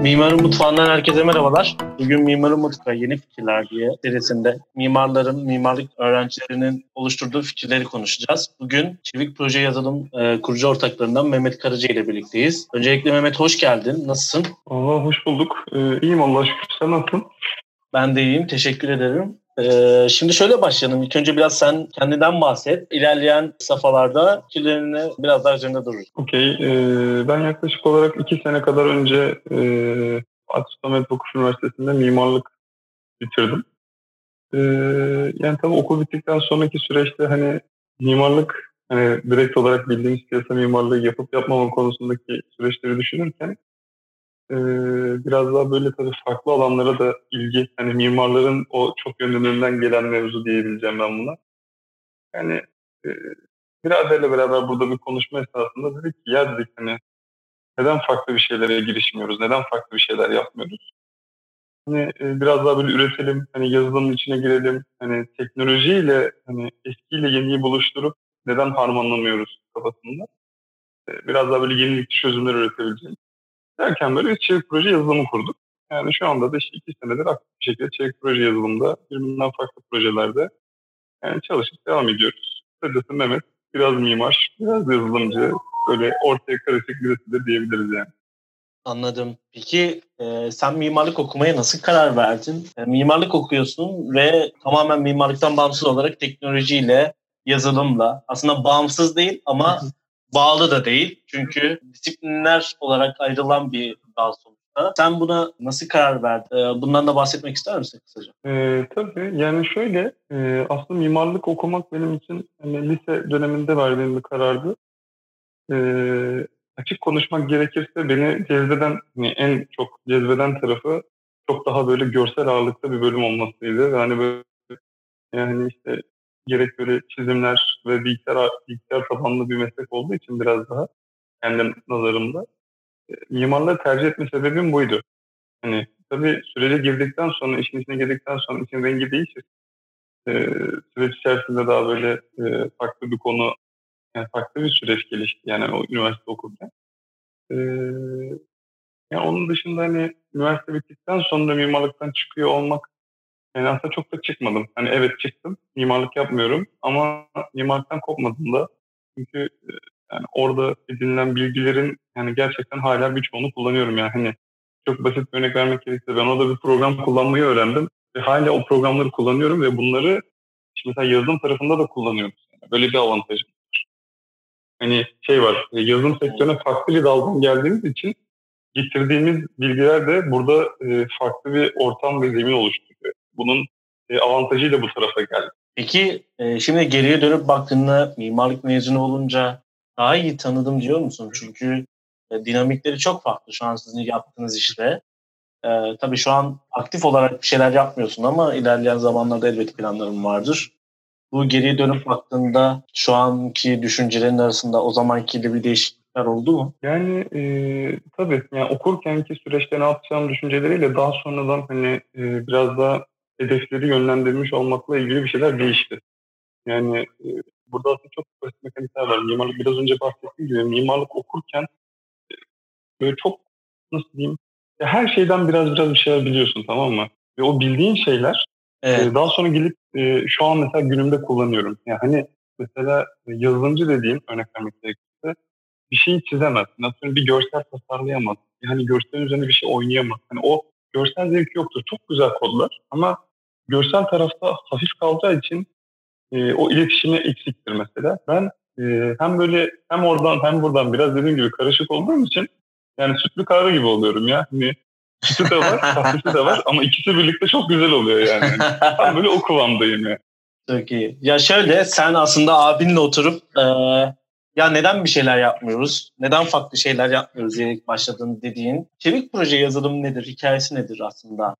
Mimarın Mutfağı'ndan herkese merhabalar. Bugün Mimarın Mutfağı Yeni Fikirler diye serisinde mimarların, mimarlık öğrencilerinin oluşturduğu fikirleri konuşacağız. Bugün Çevik Proje Yazılım e, kurucu ortaklarından Mehmet Karaca ile birlikteyiz. Öncelikle Mehmet hoş geldin. Nasılsın? Allah hoş bulduk. Ee, iyiyim Allah şükür. Sen nasılsın? Ben de iyiyim. Teşekkür ederim. Ee, şimdi şöyle başlayalım. İlk önce biraz sen kendinden bahset. İlerleyen safhalarda fikirlerini biraz daha üzerinde dururuz. Okey. Ee, ben yaklaşık olarak iki sene kadar önce e, Fatih Sultan Vakıf Üniversitesi'nde mimarlık bitirdim. Ee, yani tabii okul bittikten sonraki süreçte hani mimarlık hani direkt olarak bildiğimiz piyasa mimarlığı yapıp yapmama konusundaki süreçleri düşünürken e, biraz daha böyle tabii farklı alanlara da ilgi, hani mimarların o çok yönlülerinden gelen mevzu diyebileceğim ben buna. Yani e, biraderle beraber burada bir konuşma esnasında dedik ki ya dedik hani neden farklı bir şeylere girişmiyoruz, neden farklı bir şeyler yapmıyoruz? Hani e, biraz daha böyle üretelim, hani yazılımın içine girelim, hani teknolojiyle hani eskiyle yeniyi buluşturup neden harmanlamıyoruz kafasında. E, biraz daha böyle yenilikçi çözümler üretebileceğimiz. Derken böyle bir çevik proje yazılımı kurduk. Yani şu anda da işte iki senedir aktif bir şekilde çevik proje yazılımında birbirinden farklı projelerde yani çalışıp devam ediyoruz. Kısacası Mehmet biraz mimar, biraz yazılımcı, böyle ortaya karışık birisi de diyebiliriz yani. Anladım. Peki e, sen mimarlık okumaya nasıl karar verdin? E, mimarlık okuyorsun ve tamamen mimarlıktan bağımsız olarak teknolojiyle, yazılımla aslında bağımsız değil ama bağlı da değil. Çünkü disiplinler olarak ayrılan bir dal sonuçta. Sen buna nasıl karar verdin? Ee, bundan da bahsetmek ister misin kısaca? Ee, tabii. Yani şöyle e, aslında mimarlık okumak benim için yani lise döneminde verdiğim bir karardı. Ee, açık konuşmak gerekirse beni cezbeden, yani en çok cezbeden tarafı çok daha böyle görsel ağırlıkta bir bölüm olmasıydı. Yani böyle yani işte gerek böyle çizimler ve bilgisayar, bilgisayar tabanlı bir meslek olduğu için biraz daha kendi nazarımda e, mimarlığı tercih etme sebebim buydu. Hani tabii sürece girdikten sonra, işin içine girdikten sonra işin rengi değişir. E, süreç içerisinde daha böyle e, farklı bir konu, yani farklı bir süreç gelişti yani o üniversite okurken. E, yani onun dışında hani üniversite bittikten sonra mimarlıktan çıkıyor olmak yani aslında çok da çıkmadım. Hani evet çıktım. Mimarlık yapmıyorum ama mimarlıktan kopmadım da. Çünkü e, yani orada edinilen bilgilerin yani gerçekten hala birçoğunu kullanıyorum yani. Hani çok basit bir örnek vermek gerekirse ben orada bir program kullanmayı öğrendim. Ve hala o programları kullanıyorum ve bunları işte mesela yazılım tarafında da kullanıyorum. Yani böyle bir avantajım var. Hani şey var, e, yazılım sektörüne farklı bir daldan geldiğimiz için getirdiğimiz bilgiler de burada e, farklı bir ortam ve zemin oluşturuyor bunun e, avantajıyla bu tarafa geldi. Peki e, şimdi geriye dönüp baktığında mimarlık mezunu olunca daha iyi tanıdım diyor musun? Çünkü e, dinamikleri çok farklı şu an sizin yaptığınız işte. E, tabii şu an aktif olarak bir şeyler yapmıyorsun ama ilerleyen zamanlarda elbette planlarım vardır. Bu geriye dönüp baktığında şu anki düşüncelerin arasında o zamankiyle bir değişiklikler oldu mu? Yani e, tabii yani okurkenki süreçte ne yapacağım düşünceleriyle daha sonradan hani e, biraz daha hedefleri yönlendirmiş olmakla ilgili bir şeyler değişti. Yani e, burada aslında çok basit mekanikler var. Mimarlık biraz önce bahsettiğim gibi mimarlık okurken e, böyle çok nasıl diyeyim ya her şeyden biraz biraz bir şeyler biliyorsun tamam mı? Ve o bildiğin şeyler e, evet. e, daha sonra gelip e, şu an mesela günümde kullanıyorum. Yani hani mesela yazılımcı dediğim örnek vermek gerekirse bir şeyi çizemez. Nasıl bir görsel tasarlayamaz. Yani görselin üzerine bir şey oynayamaz. Hani o görsel zevki yoktur. Çok güzel kodlar ama görsel tarafta hafif kalacağı için e, o iletişimi eksiktir mesela. Ben e, hem böyle hem oradan hem buradan biraz dediğim gibi karışık olduğum için yani sütlü kahve gibi oluyorum ya. Hani sütü de var, kahvesi de var ama ikisi birlikte çok güzel oluyor yani. Tam böyle o kıvamdayım ya. Çok iyi. Ya şöyle sen aslında abinle oturup e, ya neden bir şeyler yapmıyoruz? Neden farklı şeyler yapmıyoruz diye başladın dediğin. Çevik proje yazılım nedir? Hikayesi nedir aslında?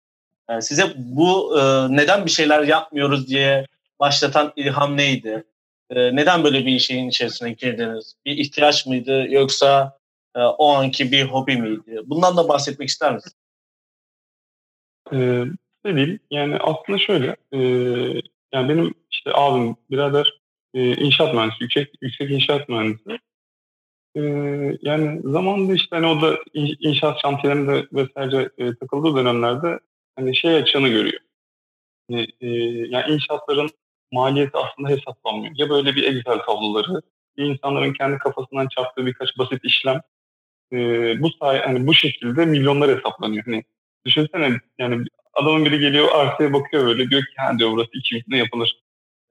Yani size bu e, neden bir şeyler yapmıyoruz diye başlatan ilham neydi? E, neden böyle bir şeyin içerisine girdiniz? Bir ihtiyaç mıydı yoksa e, o anki bir hobi miydi? Bundan da bahsetmek ister misin? Ee, değil. Yani aslında şöyle, e, yani benim işte abim, birader e, inşaat mühendisi, yüksek, yüksek inşaat mühendisi. Ee, yani zamanında işte hani o da inşaat şantiyelerinde vesaire e, takıldığı dönemlerde hani şey açığını görüyor. Yani, e, yani inşaatların maliyeti aslında hesaplanmıyor. Ya böyle bir Excel tabloları, ya insanların kendi kafasından çarptığı birkaç basit işlem e, bu say hani bu şekilde milyonlar hesaplanıyor. Hani düşünsene yani adamın biri geliyor arsaya bakıyor böyle diyor ki ha diyor burası 2 milyon yapılır.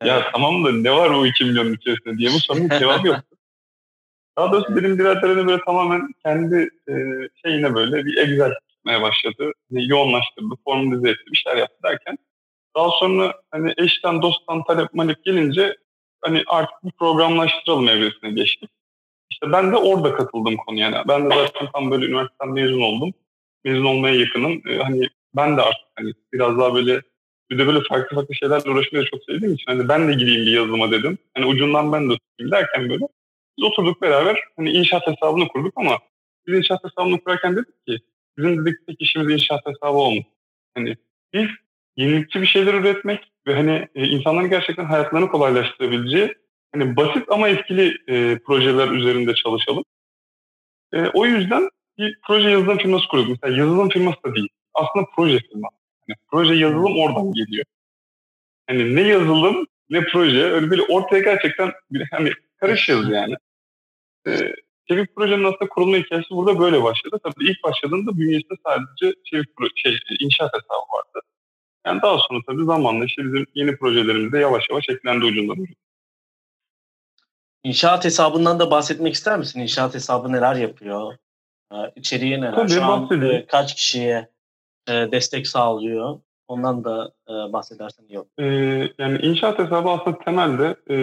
Evet. Ya tamam da ne var o 2 milyonun içerisinde diye bu sorunun cevabı yok. Daha doğrusu benim biraderim böyle tamamen kendi e, şeyine böyle bir Excel tutmaya başladı. Yani yoğunlaştırdı, formalize etti, bir şeyler yaptı derken daha sonra hani eşten dosttan talep malep gelince hani artık bir programlaştıralım evresine geçtik. İşte ben de orada katıldım konu yani. Ben de zaten tam böyle üniversiteden mezun oldum. Mezun olmaya yakınım. Ee, hani ben de artık hani biraz daha böyle bir de böyle farklı farklı şeylerle uğraşmayı çok sevdiğim için hani ben de gireyim bir yazılıma dedim. Hani ucundan ben de tutayım derken böyle biz oturduk beraber hani inşaat hesabını kurduk ama biz inşaat hesabını kurarken dedik ki bizim dedik tek işimiz inşaat hesabı olmuş. Hani biz yenilikçi bir şeyler üretmek ve hani e, insanların gerçekten hayatlarını kolaylaştırabileceği hani basit ama etkili e, projeler üzerinde çalışalım. E, o yüzden bir proje yazılım firması kurduk. Mesela yazılım firması da değil. Aslında proje firması. Yani proje yazılım oradan geliyor. Hani ne yazılım ne proje öyle böyle ortaya gerçekten bir hani karışıyoruz yani. Ee, Çevik projenin aslında kurulma hikayesi burada böyle başladı. Tabii ilk başladığında bünyesinde sadece Çevik şey, inşaat hesabı vardı. Yani daha sonra tabii zamanla işte bizim yeni projelerimiz de yavaş yavaş eklendi ucundan. İnşaat hesabından da bahsetmek ister misin? İnşaat hesabı neler yapıyor? İçeriği neler? Tabii, Şu an e, kaç kişiye e, destek sağlıyor? Ondan da e, bahsedersen iyi olur. Ee, yani inşaat hesabı aslında temelde e,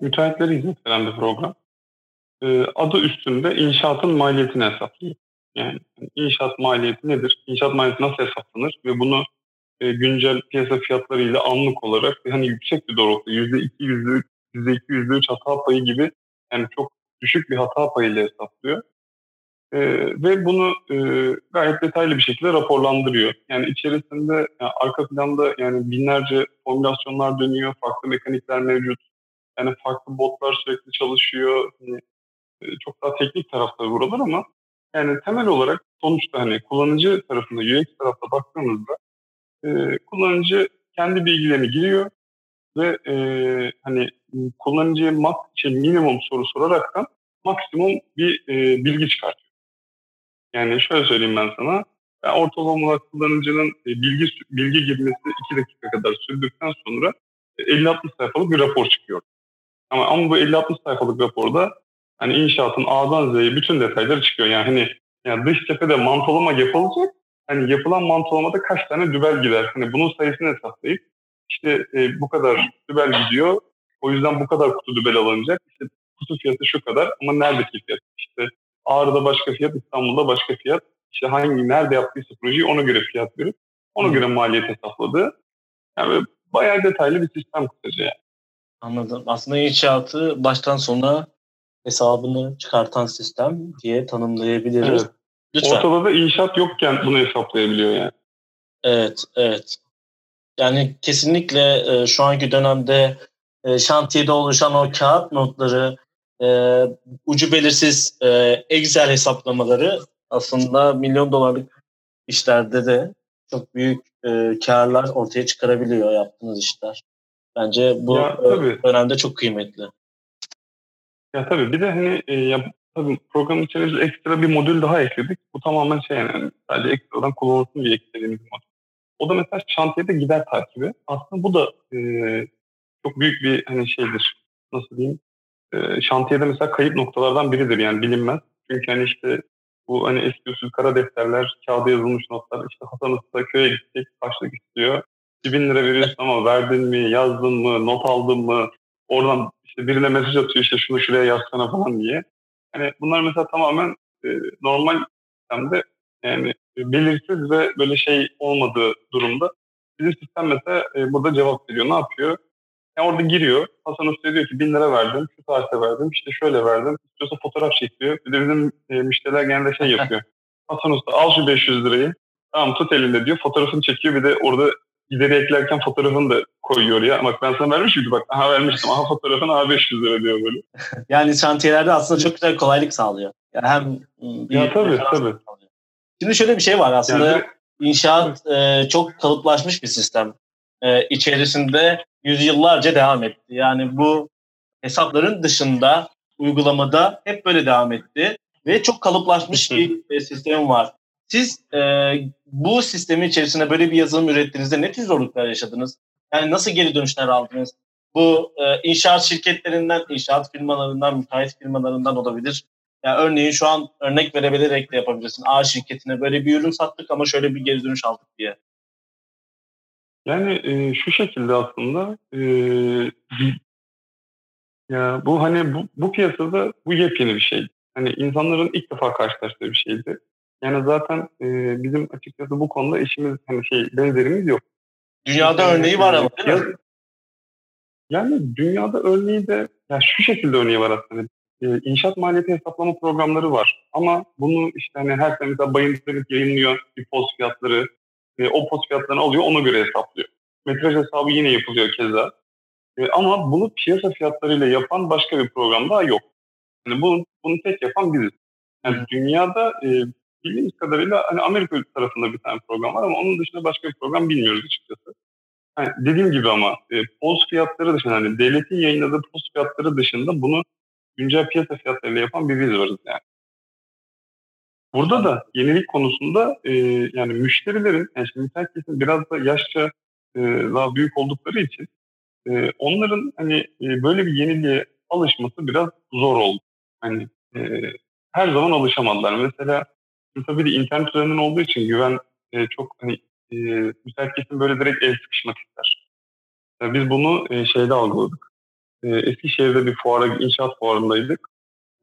müteahhitleri hizmet veren bir program. E, adı üstünde inşaatın maliyetini hesaplıyor. Yani inşaat maliyeti nedir? İnşaat maliyeti nasıl hesaplanır? Ve bunu e, güncel piyasa fiyatlarıyla anlık olarak hani yüksek bir doğrultuda %2, %3, %2, %3 hata payı gibi yani çok düşük bir hata payıyla hesaplıyor. E, ve bunu e, gayet detaylı bir şekilde raporlandırıyor. Yani içerisinde yani arka planda yani binlerce formülasyonlar dönüyor, farklı mekanikler mevcut. Yani farklı botlar sürekli çalışıyor. Yani, çok daha teknik tarafta buralar ama yani temel olarak sonuçta hani kullanıcı tarafında, UX tarafta baktığımızda e, kullanıcı kendi bilgilerini giriyor ve e, hani kullanıcıya mak şey, minimum soru soraraktan maksimum bir e, bilgi çıkartıyor. Yani şöyle söyleyeyim ben sana. Yani ortalama kullanıcının e, bilgi bilgi girmesi 2 dakika kadar sürdükten sonra 50-60 sayfalık bir rapor çıkıyor. Ama, ama bu 50-60 sayfalık raporda hani inşaatın A'dan Z'ye bütün detayları çıkıyor. Yani hani yani dış cephede mantolama yapılacak hani yapılan mantolamada kaç tane dübel gider? Hani bunun sayısını hesaplayıp işte e, bu kadar dübel gidiyor. O yüzden bu kadar kutu dübel alınacak. İşte kutu fiyatı şu kadar ama neredeki fiyat? İşte Ağrı'da başka fiyat, İstanbul'da başka fiyat. İşte hangi, nerede yaptıysa projeyi ona göre fiyat verip ona göre maliyet hesapladı. Yani bayağı detaylı bir sistem kısaca yani. Anladım. Aslında inşaatı baştan sona hesabını çıkartan sistem diye tanımlayabiliriz. Evet. Lütfen. Ortada da inşaat yokken bunu hesaplayabiliyor yani. Evet, evet. Yani kesinlikle e, şu anki dönemde e, şantiyede oluşan o kağıt notları, e, ucu belirsiz e, Excel hesaplamaları aslında milyon dolarlık işlerde de çok büyük e, karlar ortaya çıkarabiliyor yaptığınız işler. Bence bu ya, tabii. dönemde çok kıymetli. Ya tabii bir de hani e, ya Tabii programın içerisinde ekstra bir modül daha ekledik. Bu tamamen şey yani sadece ekstradan kullanılsın diye eklediğimiz bir modül. O da mesela şantiyede gider takibi. Aslında bu da e, çok büyük bir hani şeydir. Nasıl diyeyim? E, şantiyede mesela kayıp noktalardan biridir yani bilinmez. Çünkü hani işte bu hani eski usul kara defterler, kağıda yazılmış notlar. işte Hasan Usta köye gidecek, başlık istiyor. 2000 lira veriyorsun ama verdin mi, yazdın mı, not aldın mı? Oradan işte birine mesaj atıyor işte şunu şuraya yazsana falan diye. Yani bunlar mesela tamamen e, normal sistemde yani belirsiz ve böyle şey olmadığı durumda bizim sistem mesela e, burada cevap veriyor. Ne yapıyor? Yani orada giriyor. Hasan Usta diyor ki bin lira verdim, şu tarihte verdim, işte şöyle verdim. İstiyorsa fotoğraf çekiyor. Bir de bizim e, müşteriler genelde şey yapıyor. Hasan Usta al şu 500 lirayı. Tamam tut elinde diyor. Fotoğrafını çekiyor. Bir de orada gideri eklerken fotoğrafını da koyuyor ya. Bak ben sana vermiş miydim? Bak aha vermiştim. Aha fotoğrafın aha 500 lira diyor böyle. yani şantiyelerde aslında çok güzel kolaylık sağlıyor. Yani hem ya tabii tabii. Şimdi şöyle bir şey var aslında. Yani, inşaat e, çok kalıplaşmış bir sistem. E, içerisinde yüzyıllarca devam etti. Yani bu hesapların dışında uygulamada hep böyle devam etti ve çok kalıplaşmış bir sistem var. Siz e, bu sistemin içerisinde böyle bir yazılım ürettiğinizde ne tür zorluklar yaşadınız? Yani nasıl geri dönüşler aldınız? Bu e, inşaat şirketlerinden, inşaat firmalarından, müteahhit firmalarından olabilir. Yani örneğin şu an örnek verebilerek de yapabilirsin. A şirketine böyle bir ürün sattık ama şöyle bir geri dönüş aldık diye. Yani e, şu şekilde aslında e, ya bu hani bu, bu piyasada bu yepyeni bir şey. Hani insanların ilk defa karşılaştığı bir şeydi. Yani zaten e, bizim açıkçası bu konuda işimiz hani şey benzerimiz yok. Dünyada yani, örneği var ama değil mi? Yani dünyada örneği de ya şu şekilde örneği var aslında. E, inşaat maliyeti hesaplama programları var. Ama bunu işte hani her sene mesela Bayındırlık yayınlıyor bir post fiyatları. E, o post fiyatlarını alıyor ona göre hesaplıyor. Metraj hesabı yine yapılıyor keza. E, ama bunu piyasa fiyatlarıyla yapan başka bir program daha yok. Yani bunu, bunu tek yapan biziz. Yani dünyada e, bildiğimiz kadarıyla hani Amerika tarafında bir tane program var ama onun dışında başka bir program bilmiyoruz açıkçası. Yani dediğim gibi ama e, post fiyatları dışında hani devletin yayınladığı post fiyatları dışında bunu güncel piyasa fiyatlarıyla yapan bir biz varız yani. Burada da yenilik konusunda e, yani müşterilerin, yani şimdi herkesin biraz da yaşça e, daha büyük oldukları için e, onların hani e, böyle bir yeniliğe alışması biraz zor oldu. Hani e, her zaman alışamadılar. Mesela tabii de internet üzerinden olduğu için güven e, çok hani e, müsait kesim böyle direkt el sıkışmak ister. Yani biz bunu e, şeyde algıladık. E, Eskişehir'de bir fuara, inşaat fuarındaydık.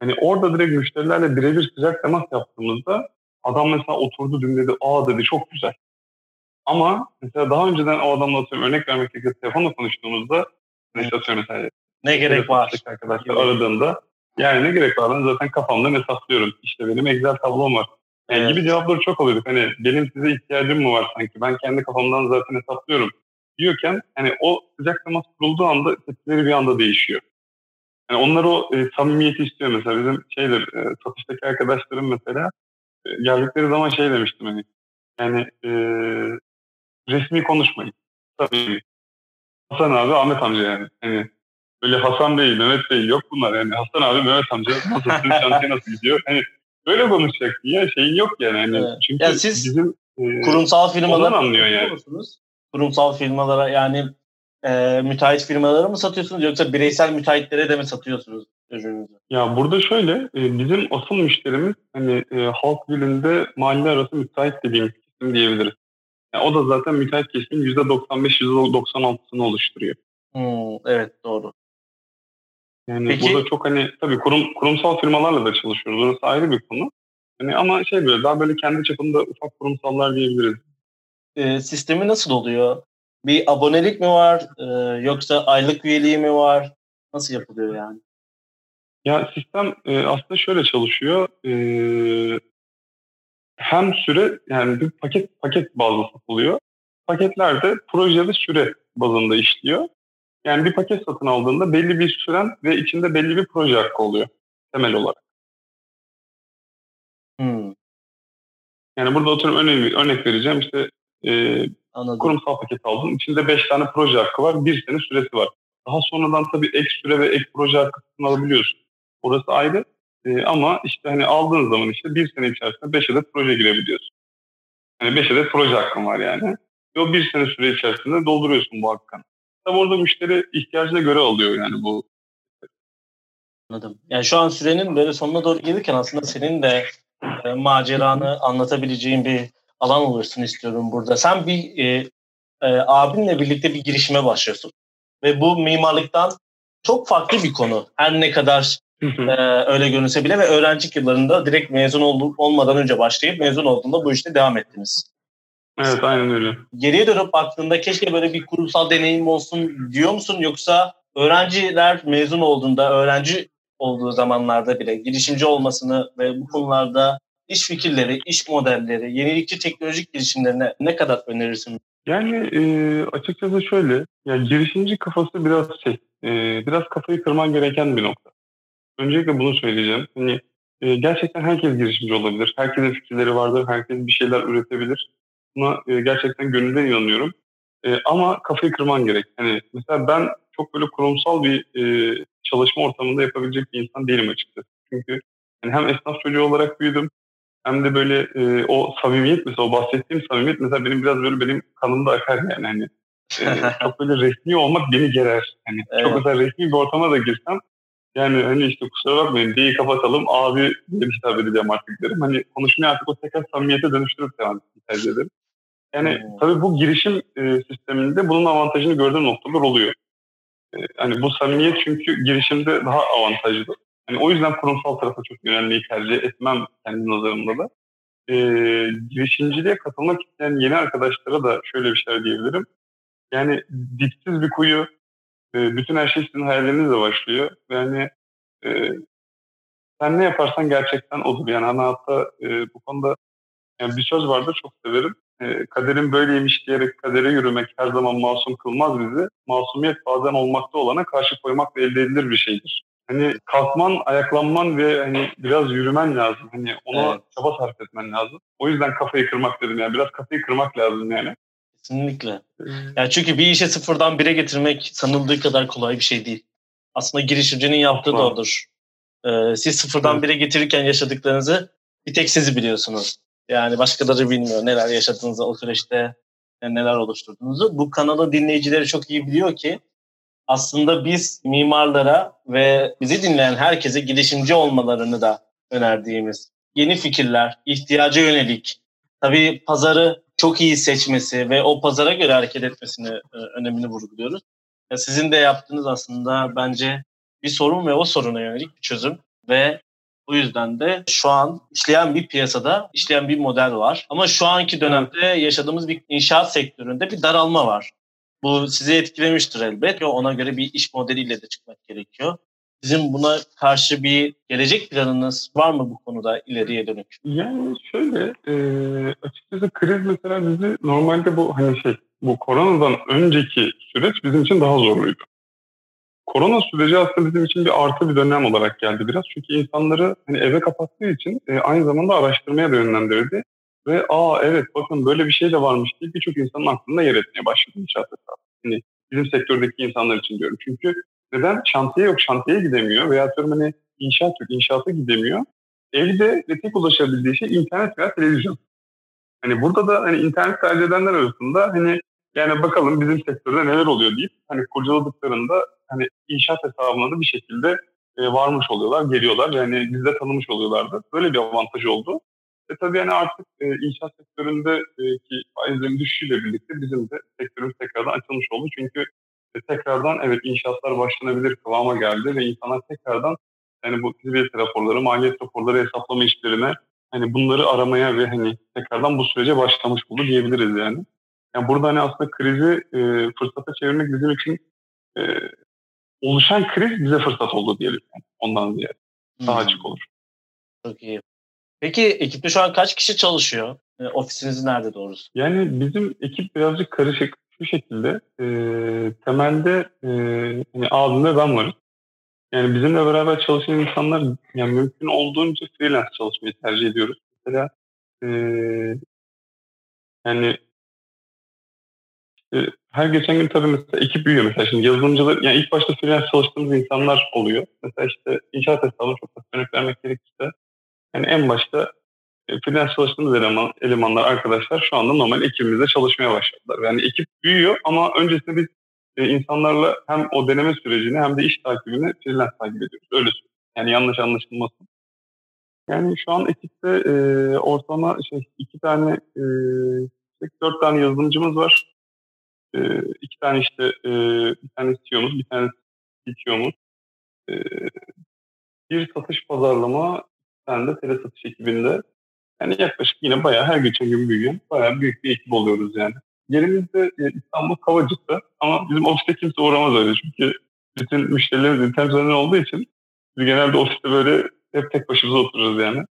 Hani orada direkt müşterilerle birebir sıcak temas yaptığımızda adam mesela oturdu dün dedi aa dedi çok güzel. Ama mesela daha önceden o adamla atıyorum örnek vermek gerekirse telefonla konuştuğumuzda mesela atıyorum mesela ne gerek var arkadaşlar aradığında yani ne gerek var ben zaten kafamda hesaplıyorum. İşte benim Excel tablom var. Evet. gibi cevapları çok alıyorduk. Hani benim size ihtiyacım mı var sanki? Ben kendi kafamdan zaten hesaplıyorum diyorken hani o sıcak temas kurulduğu anda tepkileri bir anda değişiyor. Yani onlar o e, samimiyeti istiyor mesela. Bizim şeydir, e, satıştaki arkadaşlarım mesela e, geldikleri zaman şey demiştim hani yani e, resmi konuşmayın. Tabii. Hasan abi, Ahmet amca yani. Hani böyle Hasan değil, Mehmet değil yok bunlar yani. Hasan abi, Mehmet amca nasıl, şantiye nasıl gidiyor? Hani böyle konuşacaksın ya şeyin yok yani. Hani evet. Çünkü yani siz bizim e, kurumsal firmalar anlıyor yani. Musunuz? Kurumsal firmalara yani e, müteahhit firmalara mı satıyorsunuz yoksa bireysel müteahhitlere de mi satıyorsunuz ürününüzü? Ya burada şöyle e, bizim asıl müşterimiz hani e, halk dilinde mahalle arası müteahhit dediğimiz kesim diyebiliriz. Yani o da zaten müteahhit kesimin %95-%96'sını oluşturuyor. Hmm, evet doğru. Yani Peki, burada çok hani tabii kurum, kurumsal firmalarla da çalışıyoruz. Orası ayrı bir konu. Hani ama şey böyle daha böyle kendi çapında ufak kurumsallar diyebiliriz. E, sistemi nasıl oluyor? Bir abonelik mi var e, yoksa aylık üyeliği mi var? Nasıl yapılıyor yani? Ya sistem e, aslında şöyle çalışıyor. E, hem süre yani bir paket paket bazlı satılıyor. Paketlerde projeli süre bazında işliyor. Yani bir paket satın aldığında belli bir süren ve içinde belli bir proje hakkı oluyor temel olarak. Hmm. Yani burada oturum örnek, örnek vereceğim. İşte e, kurumsal paket aldın. İçinde 5 tane proje hakkı var. Bir sene süresi var. Daha sonradan tabii ek süre ve ek proje hakkı alabiliyorsun. Orası ayrı. E, ama işte hani aldığın zaman işte bir sene içerisinde 5 adet proje girebiliyorsun. Yani 5 adet proje hakkın var yani. Ve o bir sene süre içerisinde dolduruyorsun bu hakkını. Tabi orada müşteri ihtiyacına göre alıyor yani bu. Anladım. Yani şu an sürenin böyle sonuna doğru gelirken aslında senin de e, maceranı anlatabileceğin bir alan olursun istiyorum burada. Sen bir e, e, abinle birlikte bir girişime başlıyorsun. Ve bu mimarlıktan çok farklı bir konu. Her ne kadar e, öyle görünse bile ve öğrenci yıllarında direkt mezun ol, olmadan önce başlayıp mezun olduğunda bu işte devam ettiniz. Evet aynen öyle. Geriye dönüp baktığında keşke böyle bir kurumsal deneyim olsun diyor musun? Yoksa öğrenciler mezun olduğunda, öğrenci olduğu zamanlarda bile girişimci olmasını ve bu konularda iş fikirleri, iş modelleri, yenilikçi teknolojik girişimlerine ne kadar önerirsin? Yani e, açıkçası şöyle, yani girişimci kafası biraz şey, e, biraz kafayı kırman gereken bir nokta. Öncelikle bunu söyleyeceğim. Hani e, gerçekten herkes girişimci olabilir. Herkesin fikirleri vardır, herkes bir şeyler üretebilir. Buna e, gerçekten gönülden inanıyorum. E, ama kafayı kırman gerek. Hani mesela ben çok böyle kurumsal bir e, çalışma ortamında yapabilecek bir insan değilim açıkçası. Çünkü yani hem esnaf çocuğu olarak büyüdüm hem de böyle e, o samimiyet mesela o bahsettiğim samimiyet mesela benim biraz böyle benim kanımda akar yani hani e, çok böyle resmi olmak beni gerer. Hani evet. çok mesela resmi bir ortama da girsem yani hani işte kusura bakmayın diye kapatalım abi diye hitap edeceğim artık derim. Hani konuşmayı artık o tekrar samimiyete dönüştürüp devam tercih ederim. Yani hmm. tabii bu girişim e, sisteminde bunun avantajını gördüğüm noktalar oluyor. E, hani bu samimiyet çünkü girişimde daha avantajlı. Yani o yüzden kurumsal tarafa çok yönelmeyi tercih etmem kendi nazarımda da. E, girişimciliğe katılmak isteyen yeni arkadaşlara da şöyle bir şey diyebilirim. Yani dipsiz bir kuyu, e, bütün her şey sizin hayallerinizle başlıyor. Yani e, sen ne yaparsan gerçekten odur. Yani ana hatta e, bu konuda yani bir söz vardır çok severim. E, kaderin böyleymiş diyerek kadere yürümek her zaman masum kılmaz bizi. Masumiyet bazen olmakta olana karşı koymakla elde edilir bir şeydir. Hani kalkman, ayaklanman ve hani biraz yürümen lazım. Hani ona evet. çaba sarf etmen lazım. O yüzden kafayı kırmak dedim yani. Biraz kafayı kırmak lazım yani. Kesinlikle. Yani çünkü bir işe sıfırdan bire getirmek sanıldığı kadar kolay bir şey değil. Aslında girişimcinin yaptığı da odur. Ee, siz sıfırdan bire getirirken yaşadıklarınızı bir tek siz biliyorsunuz. Yani başkaları bilmiyor neler yaşadığınızı o süreçte neler oluşturduğunuzu. Bu kanalı dinleyicileri çok iyi biliyor ki aslında biz mimarlara ve bizi dinleyen herkese girişimci olmalarını da önerdiğimiz yeni fikirler, ihtiyaca yönelik, tabii pazarı çok iyi seçmesi ve o pazara göre hareket etmesini e, önemini vurguluyoruz. Ya sizin de yaptığınız aslında bence bir sorun ve o soruna yönelik bir çözüm ve bu yüzden de şu an işleyen bir piyasada işleyen bir model var. Ama şu anki dönemde yaşadığımız bir inşaat sektöründe bir daralma var. Bu sizi etkilemiştir elbet. Ona göre bir iş modeliyle de çıkmak gerekiyor. Sizin buna karşı bir gelecek planınız var mı bu konuda ileriye dönük? Yani şöyle e, açıkçası kriz mesela bizi normalde bu hani şey bu koronadan önceki süreç bizim için daha zorluydu. Korona süreci aslında bizim için bir artı bir dönem olarak geldi biraz. Çünkü insanları hani eve kapattığı için e, aynı zamanda araştırmaya da yönlendirdi. Ve aa evet bakın böyle bir şey de varmış diye birçok insanın aklında yer etmeye başladı inşaat esnasında. Hani bizim sektördeki insanlar için diyorum. Çünkü neden? Şantiye yok, şantiye gidemiyor veya diyorum hani inşaat yok, inşaata gidemiyor. Evde ve tek ulaşabildiği şey internet veya televizyon. Hani burada da hani internet tercih edenler arasında hani yani bakalım bizim sektörde neler oluyor deyip hani kurcaladıklarında hani inşaat hesabına da bir şekilde e, varmış oluyorlar, geliyorlar. Yani bizde tanımış oluyorlardı. Böyle bir avantajı oldu. E tabii yani artık e, inşaat sektöründeki e, faizlerin düşüşüyle birlikte bizim de sektörümüz tekrardan açılmış oldu. Çünkü e, tekrardan evet inşaatlar başlanabilir kıvama geldi ve insanlar tekrardan yani bu fizibilite raporları, maliyet raporları hesaplama işlerine hani bunları aramaya ve hani tekrardan bu sürece başlamış oldu diyebiliriz yani. Yani burada hani aslında krizi e, fırsata çevirmek bizim için e, oluşan kriz bize fırsat oldu diyelim. Yani ondan ziyade. Daha hmm. açık olur. Çok iyi. Peki ekipte şu an kaç kişi çalışıyor? E, ofisiniz nerede doğrusu? Yani bizim ekip birazcık karışık şu şekilde. E, temelde e, yani abim ben varım. Yani bizimle beraber çalışan insanlar yani mümkün olduğunca freelance çalışmayı tercih ediyoruz. Mesela e, yani her geçen gün tabii mesela ekip büyüyor mesela. Şimdi yazılımcılar, yani ilk başta freelance çalıştığımız insanlar oluyor. Mesela işte inşaat hesabı çok da örnek vermek gerekirse yani en başta e, freelance çalıştığımız eleman, elemanlar, arkadaşlar şu anda normal ekibimizde çalışmaya başladılar. Yani ekip büyüyor ama öncesinde biz e, insanlarla hem o deneme sürecini hem de iş takibini freelance takip ediyoruz. Öyle söyleyeyim. Yani yanlış anlaşılmasın. Yani şu an ekipte e, ortalama şey, iki tane, e, dört tane yazılımcımız var. E, iki tane işte e, bir tane CEO'muz, bir tane CTO'muz. E, bir satış pazarlama, tane de tele satış ekibinde. Yani yaklaşık yine bayağı her geçen gün büyüyen bayağı büyük bir ekip oluyoruz yani. Yerimizde e, İstanbul Kavacık'ta ama bizim ofiste kimse uğramaz öyle çünkü bütün müşterilerimiz internet üzerinden olduğu için biz genelde ofiste böyle hep tek başımıza oturuyoruz yani.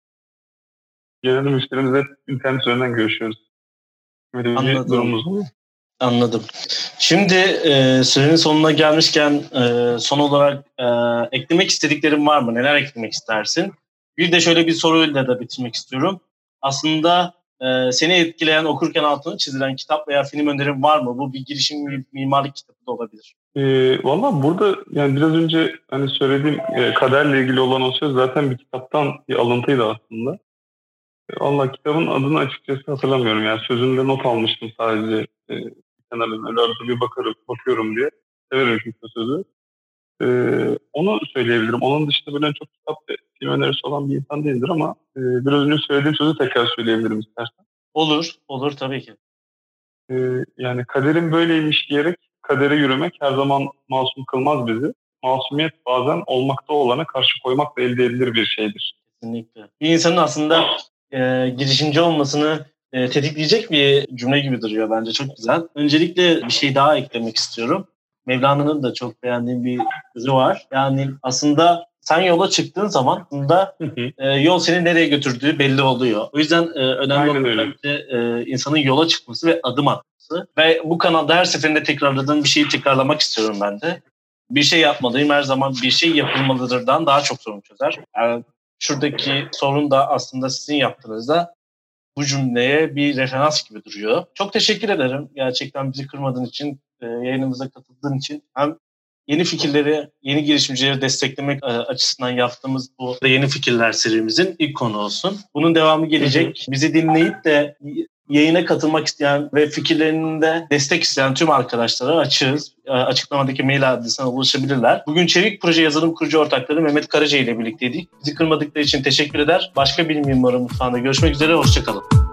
Genelde müşterimizle internet üzerinden görüşüyoruz. Böyle bir durumumuz oluyor. Anladım. Şimdi e, sürenin sonuna gelmişken e, son olarak e, eklemek istediklerin var mı? Neler eklemek istersin? Bir de şöyle bir soruyla da bitirmek istiyorum. Aslında e, seni etkileyen, okurken altını çizilen kitap veya film önerin var mı? Bu bir girişim mimarlık kitabı da olabilir. E, Valla burada yani biraz önce hani söylediğim e, kaderle ilgili olan o söz zaten bir kitaptan bir alıntıydı aslında. E, Valla kitabın adını açıkçası hatırlamıyorum. Yani sözünde not almıştım sadece e, kenarına öyle arada bir bakarım, bakıyorum diye. Severim çünkü sözü. E, onu söyleyebilirim. Onun dışında böyle çok kitap ve film önerisi olan bir insan değildir ama e, biraz önce söylediğim sözü tekrar söyleyebilirim istersen. Olur, olur tabii ki. E, yani kaderin böyleymiş diyerek kadere yürümek her zaman masum kılmaz bizi. Masumiyet bazen olmakta olana karşı koymakla elde edilir bir şeydir. Kesinlikle. Bir insanın aslında e, girişimci olmasını e, tetikleyecek bir cümle gibi duruyor bence. Çok güzel. Öncelikle bir şey daha eklemek istiyorum. Mevlana'nın da çok beğendiğim bir sözü var. Yani aslında sen yola çıktığın zaman da e, yol seni nereye götürdüğü belli oluyor. O yüzden e, önemli olan bence e, insanın yola çıkması ve adım atması. Ve bu kanalda her seferinde tekrarladığım bir şeyi tekrarlamak istiyorum ben de. Bir şey yapmalıyım her zaman bir şey yapılmalıdırdan daha çok sorun çözer. Yani şuradaki sorun da aslında sizin yaptığınızda bu cümleye bir referans gibi duruyor. Çok teşekkür ederim gerçekten bizi kırmadığın için, e, yayınımıza katıldığın için. Hem yeni fikirleri, yeni girişimcileri desteklemek e, açısından yaptığımız bu yeni fikirler serimizin ilk konu olsun. Bunun devamı gelecek. Bizi dinleyip de yayına katılmak isteyen ve fikirlerinde destek isteyen tüm arkadaşlara açığız. E, açıklamadaki mail adresine ulaşabilirler. Bugün Çevik Proje Yazılım Kurucu Ortakları Mehmet Karaca ile birlikteydik. Bizi kırmadıkları için teşekkür eder. Başka bir mimarın mutfağında görüşmek üzere. Hoşçakalın.